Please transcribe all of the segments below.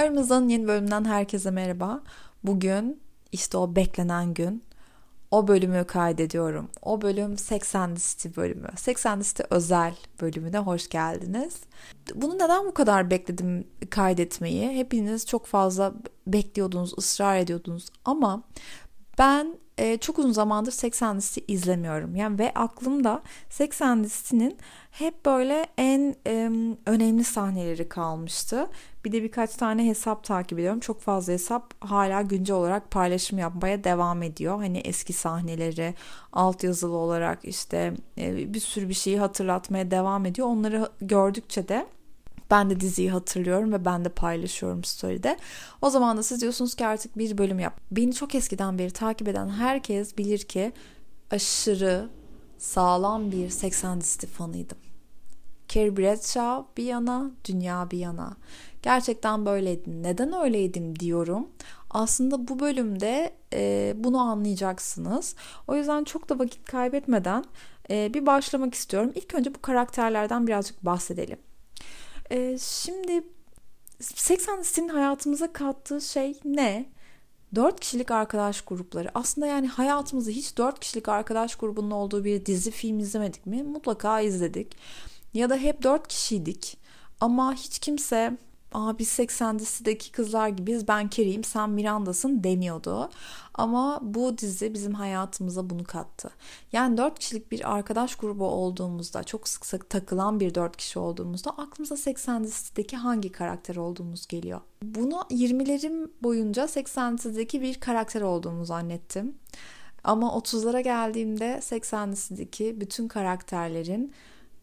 Aramızdan yeni bölümden herkese merhaba. Bugün işte o beklenen gün. O bölümü kaydediyorum. O bölüm 80 listi bölümü. 80 listi özel bölümüne hoş geldiniz. Bunu neden bu kadar bekledim kaydetmeyi? Hepiniz çok fazla bekliyordunuz, ısrar ediyordunuz. Ama ben e, çok uzun zamandır 80 listi izlemiyorum. Yani ve aklımda 80 listinin hep böyle en e, önemli sahneleri kalmıştı. Bir de birkaç tane hesap takip ediyorum. Çok fazla hesap hala güncel olarak paylaşım yapmaya devam ediyor. Hani eski sahneleri altyazılı olarak işte e, bir sürü bir şeyi hatırlatmaya devam ediyor. Onları gördükçe de ben de diziyi hatırlıyorum ve ben de paylaşıyorum story'de. O zaman da siz diyorsunuz ki artık bir bölüm yap. Beni çok eskiden beri takip eden herkes bilir ki aşırı sağlam bir 80 listi fanıydım. Carrie Bradshaw bir yana, dünya bir yana. Gerçekten böyleydim. Neden öyleydim diyorum. Aslında bu bölümde e, bunu anlayacaksınız. O yüzden çok da vakit kaybetmeden e, bir başlamak istiyorum. İlk önce bu karakterlerden birazcık bahsedelim. E, şimdi 80 City'nin hayatımıza kattığı şey ne? 4 kişilik arkadaş grupları. Aslında yani hayatımızda hiç 4 kişilik arkadaş grubunun olduğu bir dizi film izlemedik mi? Mutlaka izledik. Ya da hep 4 kişiydik. Ama hiç kimse Aa, biz 80 dizideki kızlar gibiyiz ben Carrie'yim sen Miranda'sın demiyordu. Ama bu dizi bizim hayatımıza bunu kattı. Yani 4 kişilik bir arkadaş grubu olduğumuzda çok sık sık takılan bir 4 kişi olduğumuzda aklımıza 80 dizideki hangi karakter olduğumuz geliyor. Bunu 20'lerim boyunca 80 dizideki bir karakter olduğumu zannettim. Ama 30'lara geldiğimde 80 dizideki bütün karakterlerin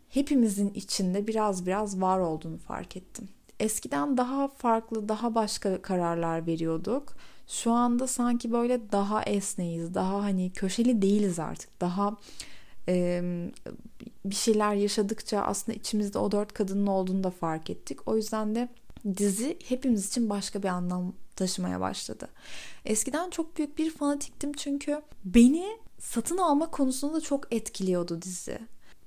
hepimizin içinde biraz biraz var olduğunu fark ettim. Eskiden daha farklı, daha başka kararlar veriyorduk. Şu anda sanki böyle daha esneyiz, daha hani köşeli değiliz artık. Daha e, bir şeyler yaşadıkça aslında içimizde o dört kadının olduğunu da fark ettik. O yüzden de dizi hepimiz için başka bir anlam taşımaya başladı. Eskiden çok büyük bir fanatiktim çünkü beni satın alma konusunda çok etkiliyordu dizi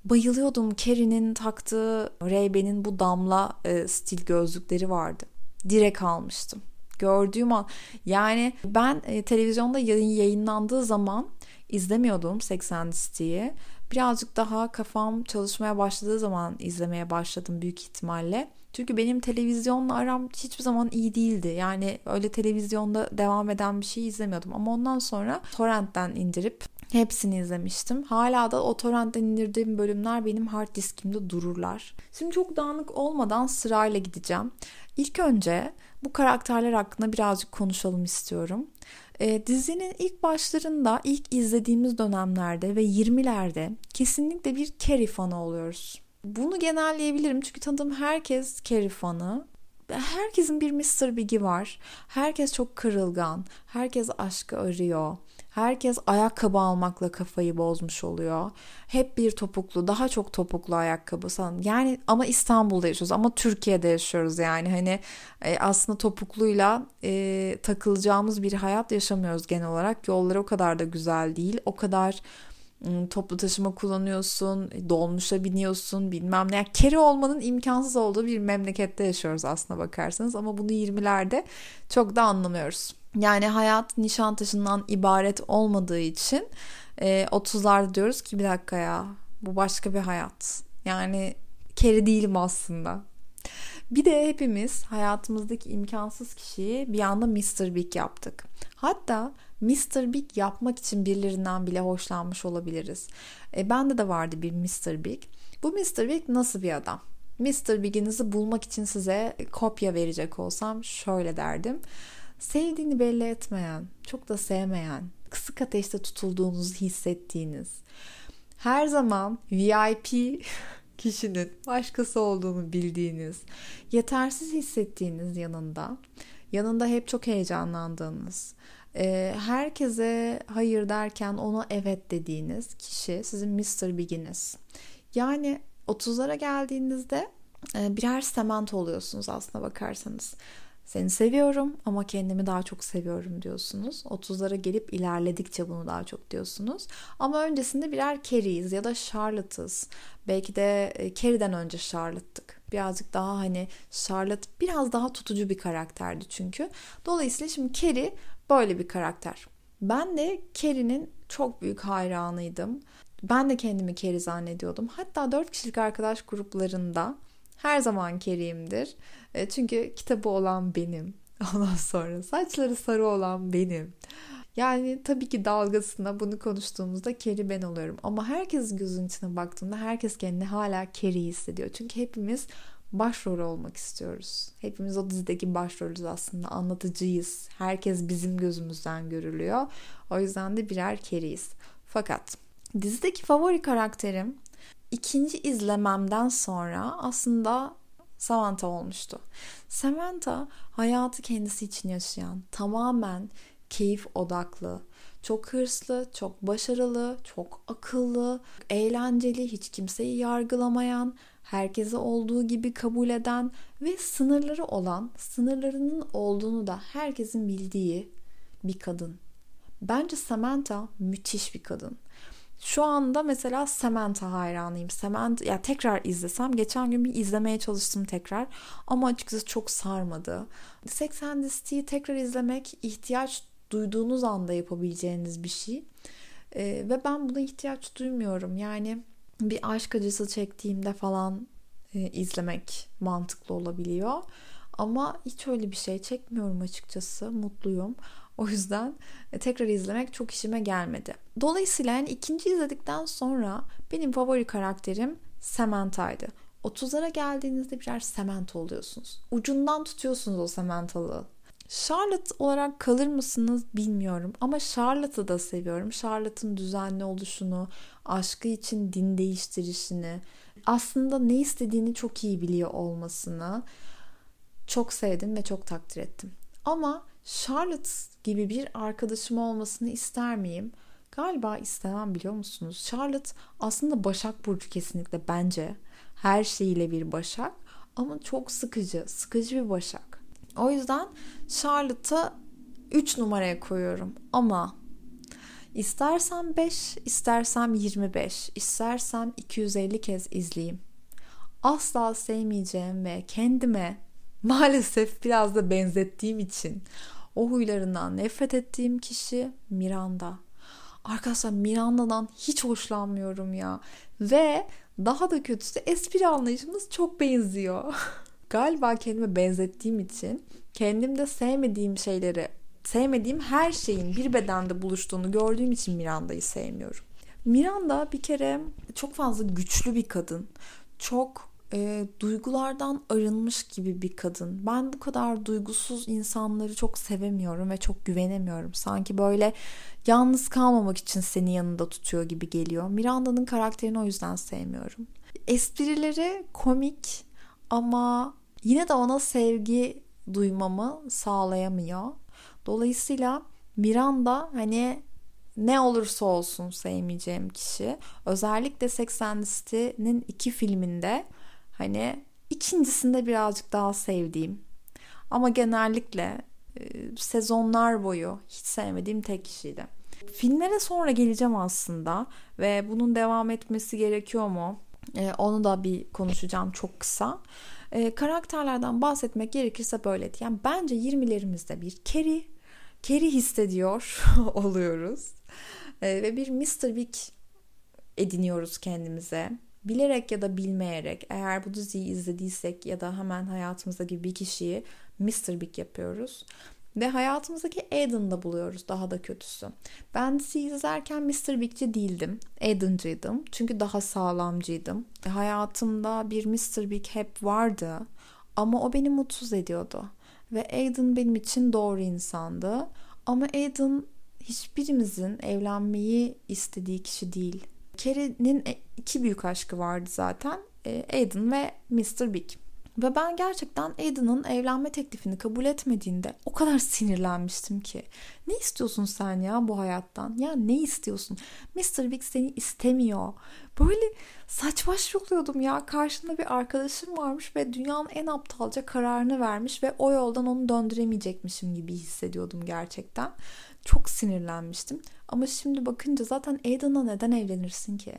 bayılıyordum. Carrie'nin taktığı Ray-Ban'in bu damla e, stil gözlükleri vardı. Direkt almıştım. Gördüğüm an yani ben e, televizyonda yayın yayınlandığı zaman izlemiyordum 80 City'yi. Birazcık daha kafam çalışmaya başladığı zaman izlemeye başladım büyük ihtimalle. Çünkü benim televizyonla aram hiçbir zaman iyi değildi. Yani öyle televizyonda devam eden bir şey izlemiyordum. Ama ondan sonra torrentten indirip Hepsini izlemiştim. Hala da o torrentten indirdiğim bölümler benim hard diskimde dururlar. Şimdi çok dağınık olmadan sırayla gideceğim. İlk önce bu karakterler hakkında birazcık konuşalım istiyorum. E, dizinin ilk başlarında, ilk izlediğimiz dönemlerde ve 20'lerde kesinlikle bir Carrie fanı oluyoruz. Bunu genelleyebilirim çünkü tanıdığım herkes Carrie fanı. Herkesin bir Mr. Big'i var. Herkes çok kırılgan. Herkes aşkı arıyor. Herkes ayakkabı almakla kafayı bozmuş oluyor. Hep bir topuklu, daha çok topuklu ayakkabı. Yani ama İstanbul'da yaşıyoruz ama Türkiye'de yaşıyoruz yani. Hani e, aslında topukluyla e, takılacağımız bir hayat yaşamıyoruz genel olarak. Yolları o kadar da güzel değil. O kadar toplu taşıma kullanıyorsun, dolmuşa biniyorsun bilmem ne. Yani kere olmanın imkansız olduğu bir memlekette yaşıyoruz aslına bakarsanız ama bunu 20'lerde çok da anlamıyoruz. Yani hayat Nişantaşı'ndan ibaret olmadığı için e, 30'larda diyoruz ki bir dakika ya bu başka bir hayat. Yani kere değilim aslında. Bir de hepimiz hayatımızdaki imkansız kişiyi bir anda Mr. Big yaptık. Hatta Mr. Big yapmak için birilerinden bile hoşlanmış olabiliriz. E, bende de vardı bir Mr. Big. Bu Mr. Big nasıl bir adam? Mr. Big'inizi bulmak için size kopya verecek olsam şöyle derdim. Sevdiğini belli etmeyen, çok da sevmeyen, kısık ateşte tutulduğunuzu hissettiğiniz, her zaman VIP kişinin başkası olduğunu bildiğiniz, yetersiz hissettiğiniz yanında, yanında hep çok heyecanlandığınız, e, herkese hayır derken ona evet dediğiniz kişi sizin Mr. Big'iniz. Yani 30'lara geldiğinizde e, birer sement oluyorsunuz aslına bakarsanız. Seni seviyorum ama kendimi daha çok seviyorum diyorsunuz. 30'lara gelip ilerledikçe bunu daha çok diyorsunuz. Ama öncesinde birer Carrie'yiz ya da Charlotte'ız. Belki de e, Carrie'den önce Charlotte'tık. Birazcık daha hani Charlotte biraz daha tutucu bir karakterdi çünkü. Dolayısıyla şimdi Carrie böyle bir karakter. Ben de Carrie'nin çok büyük hayranıydım. Ben de kendimi Carrie zannediyordum. Hatta 4 kişilik arkadaş gruplarında her zaman Kerim'dir. E, çünkü kitabı olan benim. Ondan sonra saçları sarı olan benim. Yani tabii ki dalgasında bunu konuştuğumuzda Keri ben oluyorum. Ama herkes gözün içine baktığında herkes kendini hala Keri hissediyor. Çünkü hepimiz başrol olmak istiyoruz. Hepimiz o dizideki başrolüz aslında. Anlatıcıyız. Herkes bizim gözümüzden görülüyor. O yüzden de birer Keriyiz. Fakat dizideki favori karakterim ikinci izlememden sonra aslında Samantha olmuştu. Samantha hayatı kendisi için yaşayan, tamamen keyif odaklı, çok hırslı, çok başarılı, çok akıllı, eğlenceli, hiç kimseyi yargılamayan, herkese olduğu gibi kabul eden ve sınırları olan, sınırlarının olduğunu da herkesin bildiği bir kadın. Bence Samantha müthiş bir kadın. Şu anda mesela Samantha hayranıyım. Samantha ya tekrar izlesem geçen gün bir izlemeye çalıştım tekrar ama açıkçası çok sarmadı. Sex and the tekrar izlemek ihtiyaç duyduğunuz anda yapabileceğiniz bir şey. Ee, ve ben buna ihtiyaç duymuyorum. Yani bir aşk acısı çektiğimde falan e, izlemek mantıklı olabiliyor. Ama hiç öyle bir şey çekmiyorum açıkçası. Mutluyum. O yüzden e, tekrar izlemek çok işime gelmedi. Dolayısıyla yani ikinci izledikten sonra benim favori karakterim Samantha'ydı. 30'lara geldiğinizde birer Samantha oluyorsunuz. Ucundan tutuyorsunuz o Samantha'lığı. Charlotte olarak kalır mısınız bilmiyorum ama Charlotte'ı da seviyorum. Charlotte'ın düzenli oluşunu, aşkı için din değiştirişini, aslında ne istediğini çok iyi biliyor olmasını çok sevdim ve çok takdir ettim. Ama Charlotte gibi bir arkadaşım olmasını ister miyim? Galiba istemem biliyor musunuz? Charlotte aslında Başak Burcu kesinlikle bence. Her şeyiyle bir Başak ama çok sıkıcı, sıkıcı bir Başak. O yüzden Charlotte'ı 3 numaraya koyuyorum ama istersem 5, istersem 25, istersem 250 kez izleyeyim. Asla sevmeyeceğim ve kendime maalesef biraz da benzettiğim için o huylarından nefret ettiğim kişi Miranda. Arkadaşlar Miranda'dan hiç hoşlanmıyorum ya. Ve daha da kötüsü espri anlayışımız çok benziyor. Galiba kendime benzettiğim için kendimde sevmediğim şeyleri, sevmediğim her şeyin bir bedende buluştuğunu gördüğüm için Miranda'yı sevmiyorum. Miranda bir kere çok fazla güçlü bir kadın. Çok e, duygulardan arınmış gibi bir kadın. Ben bu kadar duygusuz insanları çok sevemiyorum ve çok güvenemiyorum. Sanki böyle yalnız kalmamak için seni yanında tutuyor gibi geliyor. Miranda'nın karakterini o yüzden sevmiyorum. Esprileri komik ama yine de ona sevgi duymamı sağlayamıyor. Dolayısıyla Miranda hani ne olursa olsun sevmeyeceğim kişi. Özellikle Sex and the City'nin iki filminde Hani ikincisinde birazcık daha sevdiğim ama genellikle e, sezonlar boyu hiç sevmediğim tek kişiydi. Filmlere sonra geleceğim aslında ve bunun devam etmesi gerekiyor mu? E, onu da bir konuşacağım çok kısa. E, karakterlerden bahsetmek gerekirse böyle. Yani bence 20'lerimizde bir Carrie, Carrie hissediyor oluyoruz. E, ve bir Mr. Big ediniyoruz kendimize bilerek ya da bilmeyerek eğer bu diziyi izlediysek ya da hemen hayatımızdaki bir kişiyi Mr. Big yapıyoruz. Ve hayatımızdaki Aiden'da buluyoruz daha da kötüsü. Ben diziyi izlerken Mr. Big'ci değildim. Aiden'cıydım. Çünkü daha sağlamcıydım. Hayatımda bir Mr. Big hep vardı. Ama o beni mutsuz ediyordu. Ve Aiden benim için doğru insandı. Ama Aiden hiçbirimizin evlenmeyi istediği kişi değil. Carrie'nin e, iki büyük aşkı vardı zaten. E, Aiden ve Mr. Big. Ve ben gerçekten Aiden'ın evlenme teklifini kabul etmediğinde o kadar sinirlenmiştim ki. Ne istiyorsun sen ya bu hayattan? Ya ne istiyorsun? Mr. Big seni istemiyor. Böyle saç baş oluyordum ya. Karşımda bir arkadaşım varmış ve dünyanın en aptalca kararını vermiş ve o yoldan onu döndüremeyecekmişim gibi hissediyordum gerçekten. Çok sinirlenmiştim. Ama şimdi bakınca zaten Aiden'la neden evlenirsin ki?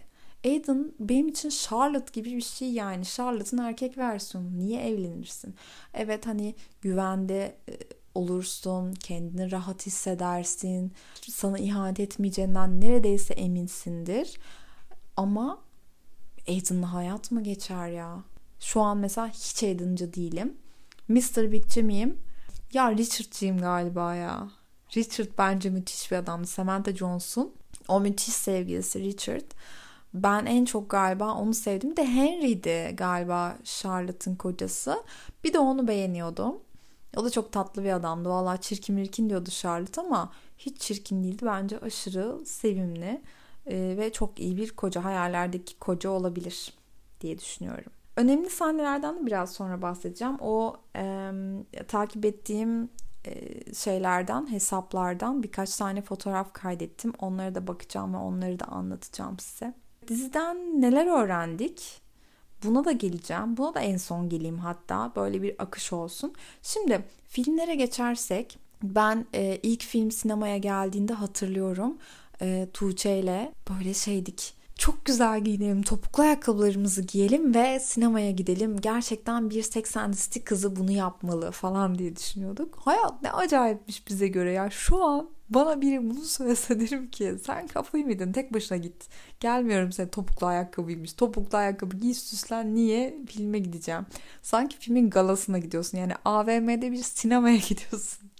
Aiden benim için Charlotte gibi bir şey yani. Charlotte'ın erkek versiyonu. Niye evlenirsin? Evet hani güvende e, olursun, kendini rahat hissedersin, sana ihanet etmeyeceğinden neredeyse eminsindir. Ama Aiden'la hayat mı geçer ya? Şu an mesela hiç Aiden'cı değilim. Mr. Big'ci miyim? Ya Richard'cıyım galiba ya. Richard bence müthiş bir adam. Samantha Johnson. O müthiş sevgilisi Richard. Ben en çok galiba onu sevdim. De Henry'di galiba Charlotte'ın kocası. Bir de onu beğeniyordum. O da çok tatlı bir adamdı. Valla çirkin mirkin diyordu Charlotte ama hiç çirkin değildi. Bence aşırı sevimli ee, ve çok iyi bir koca. Hayallerdeki koca olabilir diye düşünüyorum. Önemli sahnelerden de biraz sonra bahsedeceğim. O e, takip ettiğim e, şeylerden, hesaplardan birkaç tane fotoğraf kaydettim. Onlara da bakacağım ve onları da anlatacağım size. Diziden neler öğrendik? Buna da geleceğim. Buna da en son geleyim hatta. Böyle bir akış olsun. Şimdi filmlere geçersek ben e, ilk film sinemaya geldiğinde hatırlıyorum. E, Tuğçe ile böyle şeydik çok güzel giyinelim, topuklu ayakkabılarımızı giyelim ve sinemaya gidelim. Gerçekten bir 80 listi kızı bunu yapmalı falan diye düşünüyorduk. Hayat ne acayipmiş bize göre ya. Şu an bana biri bunu söylese derim ki sen kafayı mıydın tek başına git. Gelmiyorum sen topuklu ayakkabıymış. Topuklu ayakkabı giy süslen niye filme gideceğim. Sanki filmin galasına gidiyorsun yani AVM'de bir sinemaya gidiyorsun.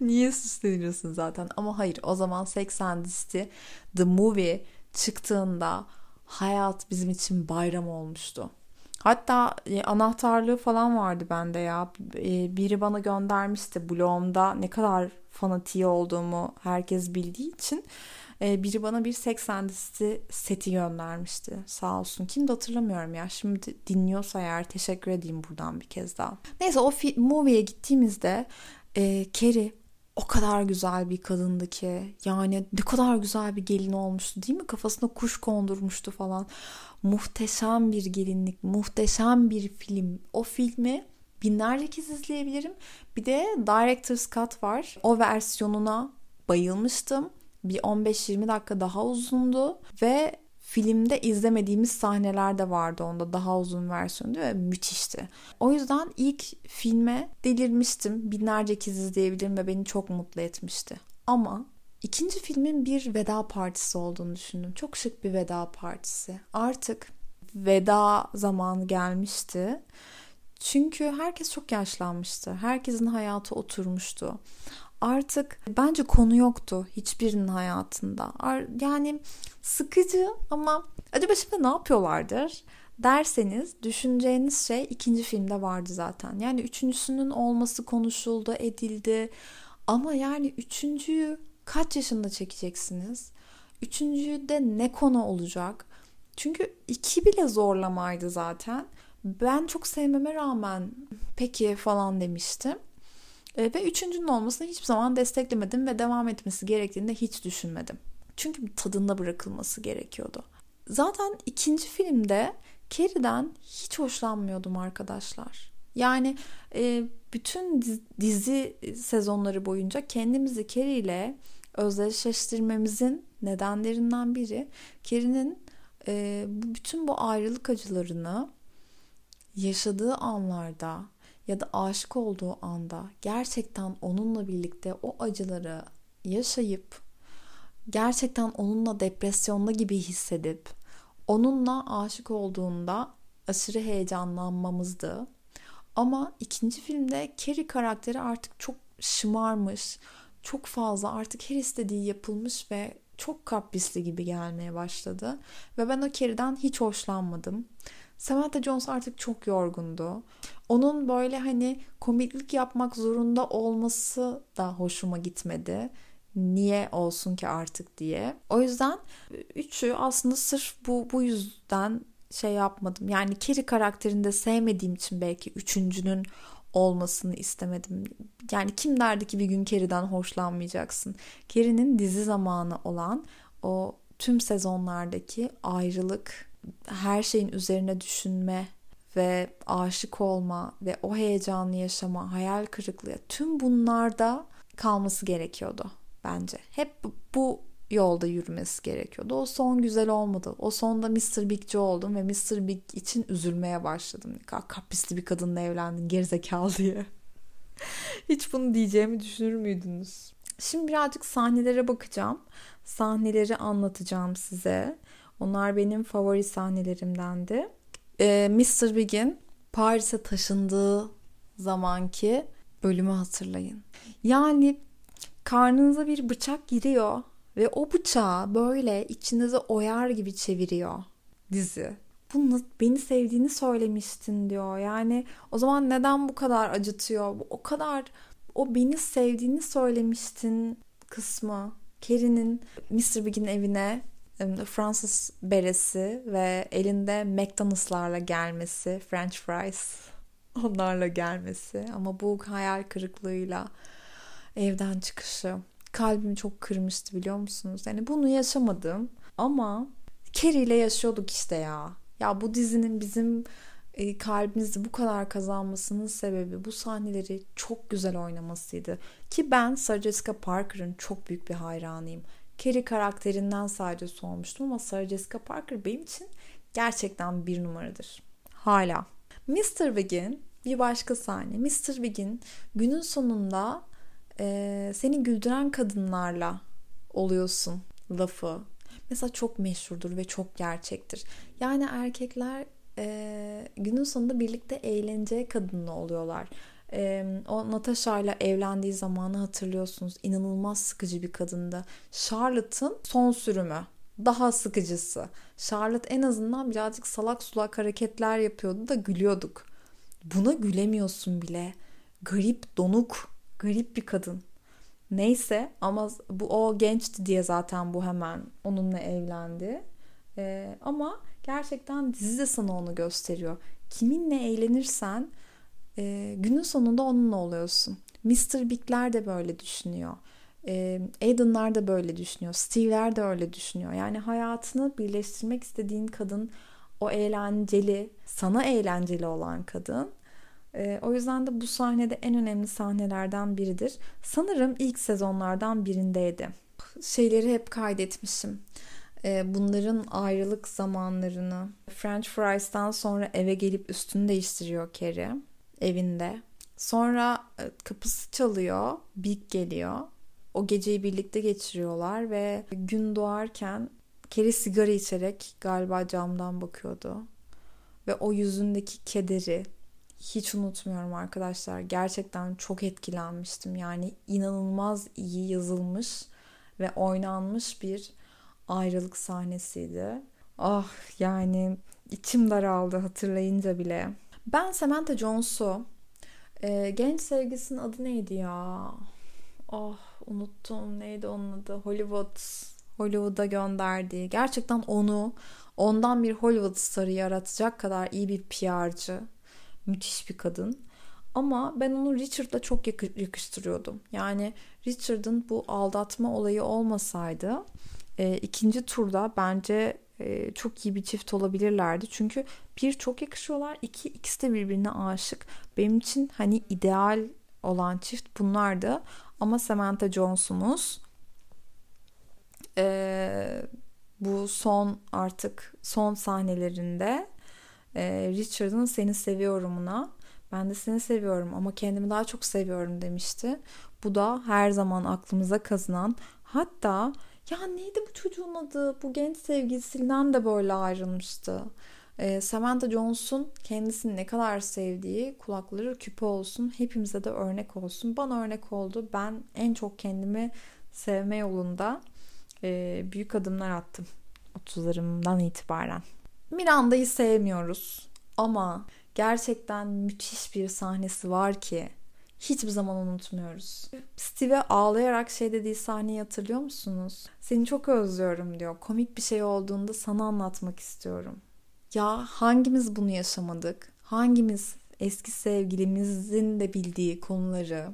niye süsleniyorsun zaten ama hayır o zaman 80 listi The Movie çıktığında hayat bizim için bayram olmuştu. Hatta e, anahtarlığı falan vardı bende ya. E, biri bana göndermişti blogumda ne kadar fanatiği olduğumu herkes bildiği için. E, biri bana bir 80 listi seti göndermişti. Sağ olsun. Kim de hatırlamıyorum ya. Şimdi dinliyorsa eğer teşekkür edeyim buradan bir kez daha. Neyse o movie'ye gittiğimizde e, Kerry o kadar güzel bir kadındı ki. Yani ne kadar güzel bir gelin olmuştu değil mi? Kafasına kuş kondurmuştu falan. Muhteşem bir gelinlik, muhteşem bir film. O filmi binlerce kez izleyebilirim. Bir de Director's Cut var. O versiyonuna bayılmıştım. Bir 15-20 dakika daha uzundu ve filmde izlemediğimiz sahneler de vardı onda daha uzun versiyonu ve müthişti. O yüzden ilk filme delirmiştim. Binlerce kez izleyebilirim ve beni çok mutlu etmişti. Ama ikinci filmin bir veda partisi olduğunu düşündüm. Çok şık bir veda partisi. Artık veda zamanı gelmişti. Çünkü herkes çok yaşlanmıştı. Herkesin hayatı oturmuştu artık bence konu yoktu hiçbirinin hayatında. Yani sıkıcı ama acaba şimdi ne yapıyorlardır? derseniz düşüneceğiniz şey ikinci filmde vardı zaten. Yani üçüncüsünün olması konuşuldu, edildi. Ama yani üçüncüyü kaç yaşında çekeceksiniz? Üçüncüyü de ne konu olacak? Çünkü iki bile zorlamaydı zaten. Ben çok sevmeme rağmen peki falan demiştim. E, ve üçüncünün olmasını hiçbir zaman desteklemedim ve devam etmesi gerektiğini de hiç düşünmedim. Çünkü tadında bırakılması gerekiyordu. Zaten ikinci filmde Carrie'den hiç hoşlanmıyordum arkadaşlar. Yani e, bütün dizi sezonları boyunca kendimizi Carrie ile özdeşleştirmemizin nedenlerinden biri Carrie'nin e, bütün bu ayrılık acılarını yaşadığı anlarda ya da aşık olduğu anda gerçekten onunla birlikte o acıları yaşayıp gerçekten onunla depresyonda gibi hissedip onunla aşık olduğunda aşırı heyecanlanmamızdı. Ama ikinci filmde Carrie karakteri artık çok şımarmış, çok fazla artık her istediği yapılmış ve çok kaprisli gibi gelmeye başladı. Ve ben o Carrie'den hiç hoşlanmadım. Samantha Jones artık çok yorgundu. Onun böyle hani komiklik yapmak zorunda olması da hoşuma gitmedi. Niye olsun ki artık diye. O yüzden üçü aslında sırf bu bu yüzden şey yapmadım. Yani Carrie karakterini de sevmediğim için belki üçüncünün olmasını istemedim. Yani kim derdi ki bir gün Carrie'den hoşlanmayacaksın. Carrie'nin dizi zamanı olan o tüm sezonlardaki ayrılık, her şeyin üzerine düşünme ve aşık olma ve o heyecanlı yaşama, hayal kırıklığı tüm bunlarda kalması gerekiyordu bence. Hep bu yolda yürümesi gerekiyordu. O son güzel olmadı. O sonda Mr. Big'ci oldum ve Mr. Big için üzülmeye başladım. Kaprisli bir kadınla evlendin gerizekalı diye. Hiç bunu diyeceğimi düşünür müydünüz? Şimdi birazcık sahnelere bakacağım. Sahneleri anlatacağım size. Onlar benim favori sahnelerimdendi. Ee, Mr. Big'in Paris'e taşındığı zamanki bölümü hatırlayın. Yani karnınıza bir bıçak giriyor ve o bıçağı böyle içinize oyar gibi çeviriyor dizi. Bunu beni sevdiğini söylemiştin diyor. Yani o zaman neden bu kadar acıtıyor? Bu o kadar o beni sevdiğini söylemiştin kısmı. Kerry'nin Mr. Big'in evine Fransız beresi ve elinde McDonald'slarla gelmesi, French fries onlarla gelmesi ama bu hayal kırıklığıyla evden çıkışı kalbimi çok kırmıştı biliyor musunuz? Yani bunu yaşamadım ama Carrie ile yaşıyorduk işte ya. Ya bu dizinin bizim e, kalbimizi bu kadar kazanmasının sebebi bu sahneleri çok güzel oynamasıydı. Ki ben Sarah Jessica Parker'ın çok büyük bir hayranıyım. Carrie karakterinden sadece sormuştum ama Sarah Jessica Parker benim için gerçekten bir numaradır. Hala. Mr. Big'in bir başka sahne. Mr. Big'in günün sonunda e, seni güldüren kadınlarla oluyorsun lafı. Mesela çok meşhurdur ve çok gerçektir. Yani erkekler e, günün sonunda birlikte eğleneceği kadınla oluyorlar. E, o Natasha ile evlendiği zamanı hatırlıyorsunuz. İnanılmaz sıkıcı bir kadındı. Charlotte'ın son sürümü daha sıkıcısı. Charlotte en azından birazcık salak sulak hareketler yapıyordu da gülüyorduk. Buna gülemiyorsun bile. Garip, donuk, garip bir kadın. Neyse ama bu o gençti diye zaten bu hemen onunla evlendi. Ee, ama gerçekten dizi de sana onu gösteriyor. Kiminle eğlenirsen e, günün sonunda onunla oluyorsun. Mr. Big'ler de böyle düşünüyor. E, Aiden'lar da böyle düşünüyor. Steve'ler de öyle düşünüyor. Yani hayatını birleştirmek istediğin kadın o eğlenceli, sana eğlenceli olan kadın. E, o yüzden de bu sahnede en önemli sahnelerden biridir. Sanırım ilk sezonlardan birindeydi. Şeyleri hep kaydetmişim. E, bunların ayrılık zamanlarını. French fries'tan sonra eve gelip üstünü değiştiriyor Carrie evinde. Sonra e, kapısı çalıyor. Big geliyor. O geceyi birlikte geçiriyorlar ve gün doğarken Carrie sigara içerek galiba camdan bakıyordu. Ve o yüzündeki kederi hiç unutmuyorum arkadaşlar. Gerçekten çok etkilenmiştim. Yani inanılmaz iyi yazılmış ve oynanmış bir ayrılık sahnesiydi. Ah yani içim daraldı hatırlayınca bile. Ben Samantha Jones'u e, genç sevgisinin adı neydi ya? Oh unuttum neydi onun adı? Hollywood Hollywood'a gönderdiği. Gerçekten onu ondan bir Hollywood starı yaratacak kadar iyi bir PR'cı. Müthiş bir kadın. Ama ben onu Richard'la çok yakıştırıyordum. Yani Richard'ın bu aldatma olayı olmasaydı e, ikinci turda bence e, çok iyi bir çift olabilirlerdi. Çünkü bir çok yakışıyorlar. iki ikisi de birbirine aşık. Benim için hani ideal olan çift bunlardı. Ama Samantha Jones'umuz e, bu son artık son sahnelerinde e, Richard'ın seni seviyorumuna ben de seni seviyorum ama kendimi daha çok seviyorum demişti. Bu da her zaman aklımıza kazınan hatta ya neydi bu çocuğun adı? Bu genç sevgilisinden de böyle ayrılmıştı. E, Samantha Jones'un kendisini ne kadar sevdiği kulakları küpe olsun. Hepimize de örnek olsun. Bana örnek oldu. Ben en çok kendimi sevme yolunda e, büyük adımlar attım. 30'larımdan itibaren. Miranda'yı sevmiyoruz ama gerçekten müthiş bir sahnesi var ki hiçbir zaman unutmuyoruz. Steve ağlayarak şey dediği sahneyi hatırlıyor musunuz? Seni çok özlüyorum diyor. Komik bir şey olduğunda sana anlatmak istiyorum. Ya hangimiz bunu yaşamadık? Hangimiz eski sevgilimizin de bildiği konuları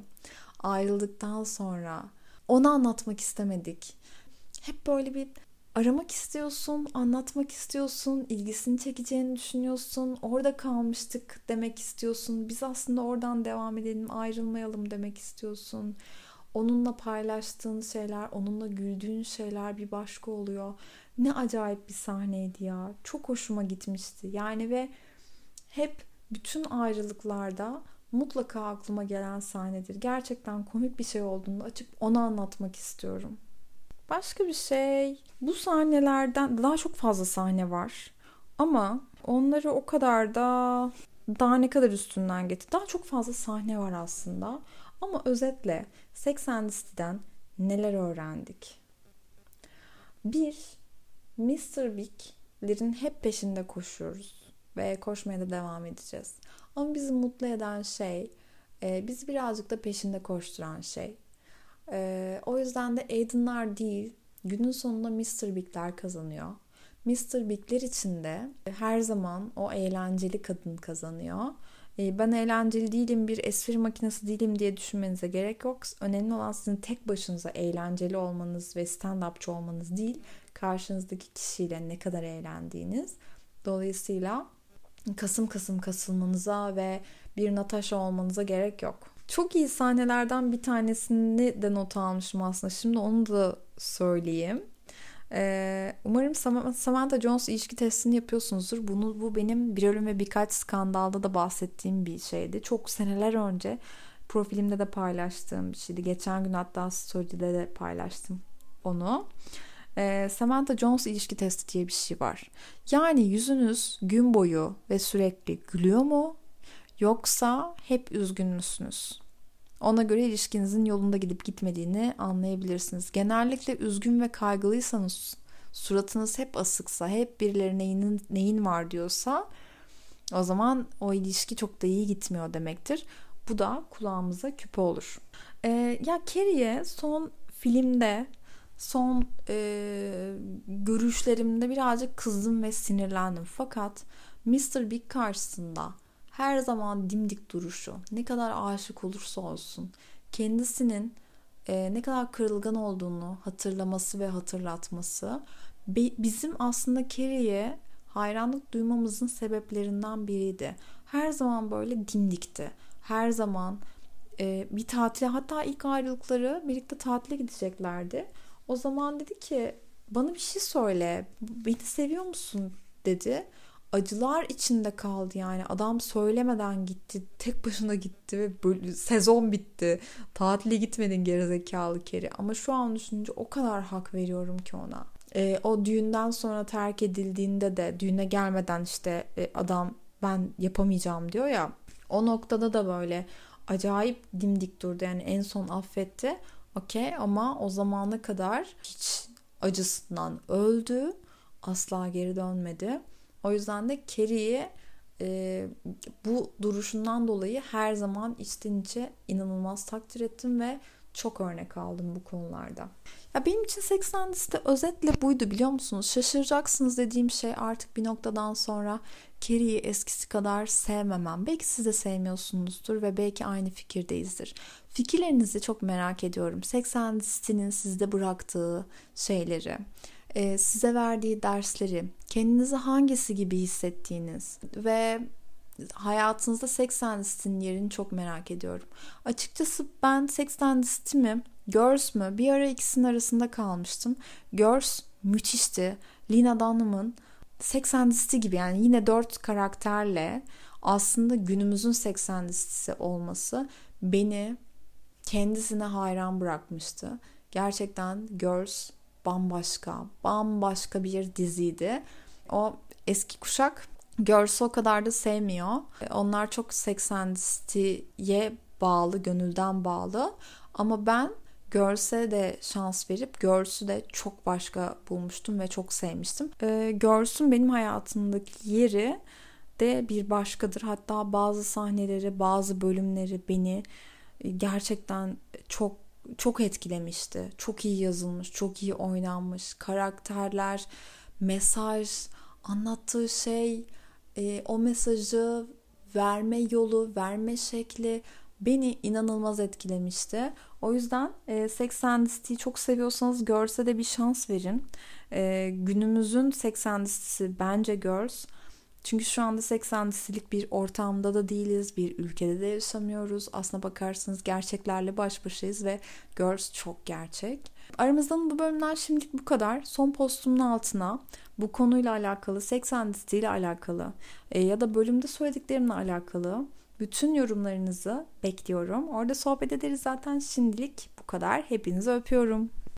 ayrıldıktan sonra onu anlatmak istemedik. Hep böyle bir aramak istiyorsun, anlatmak istiyorsun, ilgisini çekeceğini düşünüyorsun, orada kalmıştık demek istiyorsun. Biz aslında oradan devam edelim, ayrılmayalım demek istiyorsun. Onunla paylaştığın şeyler, onunla güldüğün şeyler bir başka oluyor. Ne acayip bir sahneydi ya. Çok hoşuma gitmişti. Yani ve hep bütün ayrılıklarda mutlaka aklıma gelen sahnedir. Gerçekten komik bir şey olduğunda açıp onu anlatmak istiyorum. Başka bir şey. Bu sahnelerden daha çok fazla sahne var. Ama onları o kadar da daha ne kadar üstünden geçti. Daha çok fazla sahne var aslında. Ama özetle Sex and City'den neler öğrendik? Bir, Mr. Big'lerin hep peşinde koşuyoruz ve koşmaya da devam edeceğiz. Ama bizi mutlu eden şey, e, bizi birazcık da peşinde koşturan şey. E, o yüzden de Aiden'lar değil, günün sonunda Mr. Big'ler kazanıyor. Mr. Big'ler için de her zaman o eğlenceli kadın kazanıyor. E, ben eğlenceli değilim, bir espri makinesi değilim diye düşünmenize gerek yok. Önemli olan sizin tek başınıza eğlenceli olmanız ve stand-upçı olmanız değil, karşınızdaki kişiyle ne kadar eğlendiğiniz. Dolayısıyla kasım kasım kasılmanıza ve bir Natasha olmanıza gerek yok. Çok iyi sahnelerden bir tanesini de not almışım aslında. Şimdi onu da söyleyeyim. Ee, umarım Samantha Jones ilişki testini yapıyorsunuzdur. Bunu bu benim bir ölüm ve birkaç skandalda da bahsettiğim bir şeydi. Çok seneler önce profilimde de paylaştığım bir şeydi. Geçen gün hatta story'de de paylaştım onu. Ee, Samantha Jones ilişki testi diye bir şey var. Yani yüzünüz gün boyu ve sürekli gülüyor mu? Yoksa hep üzgün müsünüz? Ona göre ilişkinizin yolunda gidip gitmediğini anlayabilirsiniz. Genellikle üzgün ve kaygılıysanız, suratınız hep asıksa, hep birileri neyin, neyin var diyorsa o zaman o ilişki çok da iyi gitmiyor demektir. Bu da kulağımıza küpe olur. Ee, ya Carrie'ye son filmde son e, görüşlerimde birazcık kızdım ve sinirlendim. Fakat Mr. Big karşısında her zaman dimdik duruşu, ne kadar aşık olursa olsun, kendisinin e, ne kadar kırılgan olduğunu hatırlaması ve hatırlatması bizim aslında Carrie'ye hayranlık duymamızın sebeplerinden biriydi. Her zaman böyle dimdikti. Her zaman e, bir tatile hatta ilk ayrılıkları birlikte tatile gideceklerdi. O zaman dedi ki bana bir şey söyle beni seviyor musun dedi acılar içinde kaldı yani. Adam söylemeden gitti. Tek başına gitti ve böyle sezon bitti. Tatile gitmedin gerizekalı keri. Ama şu an düşününce o kadar hak veriyorum ki ona. E, o düğünden sonra terk edildiğinde de düğüne gelmeden işte e, adam ben yapamayacağım diyor ya. O noktada da böyle acayip dimdik durdu. Yani en son affetti. Okey ama o zamana kadar hiç acısından öldü. Asla geri dönmedi. O yüzden de Carrie'yi e, bu duruşundan dolayı her zaman içten içe inanılmaz takdir ettim ve çok örnek aldım bu konularda. Ya benim için 80 liste özetle buydu biliyor musunuz? Şaşıracaksınız dediğim şey artık bir noktadan sonra Carrie'yi eskisi kadar sevmemem. Belki siz de sevmiyorsunuzdur ve belki aynı fikirdeyizdir. Fikirlerinizi çok merak ediyorum. 80 listenin sizde bıraktığı şeyleri, size verdiği dersleri, kendinizi hangisi gibi hissettiğiniz ve hayatınızda Sex and City'nin yerini çok merak ediyorum. Açıkçası ben and City mi, Girls mü bir ara ikisinin arasında kalmıştım. Girls müthişti. Lina Dunham'ın and City gibi yani yine dört karakterle aslında günümüzün Sex and City'si olması beni kendisine hayran bırakmıştı. Gerçekten Girls bambaşka, bambaşka bir diziydi. O eski kuşak Girls'ı o kadar da sevmiyor. Onlar çok 80 City'ye bağlı, gönülden bağlı. Ama ben Girls'e de şans verip Girls'ü de çok başka bulmuştum ve çok sevmiştim. Ee, Girls'ün benim hayatımdaki yeri de bir başkadır. Hatta bazı sahneleri, bazı bölümleri beni gerçekten çok çok etkilemişti. Çok iyi yazılmış, çok iyi oynanmış. Karakterler, mesaj, anlattığı şey, e, o mesajı verme yolu, verme şekli beni inanılmaz etkilemişti. O yüzden e, Sex and City'yi çok seviyorsanız Girls'e de bir şans verin. E, günümüzün Sex and City'si bence Girls. Çünkü şu anda 80'lik bir ortamda da değiliz, bir ülkede de yaşamıyoruz. Aslına bakarsanız gerçeklerle baş başayız ve Girls çok gerçek. Aramızdan bu bölümler şimdilik bu kadar. Son postumun altına bu konuyla alakalı, 80 ile alakalı e, ya da bölümde söylediklerimle alakalı bütün yorumlarınızı bekliyorum. Orada sohbet ederiz zaten şimdilik bu kadar. Hepinizi öpüyorum.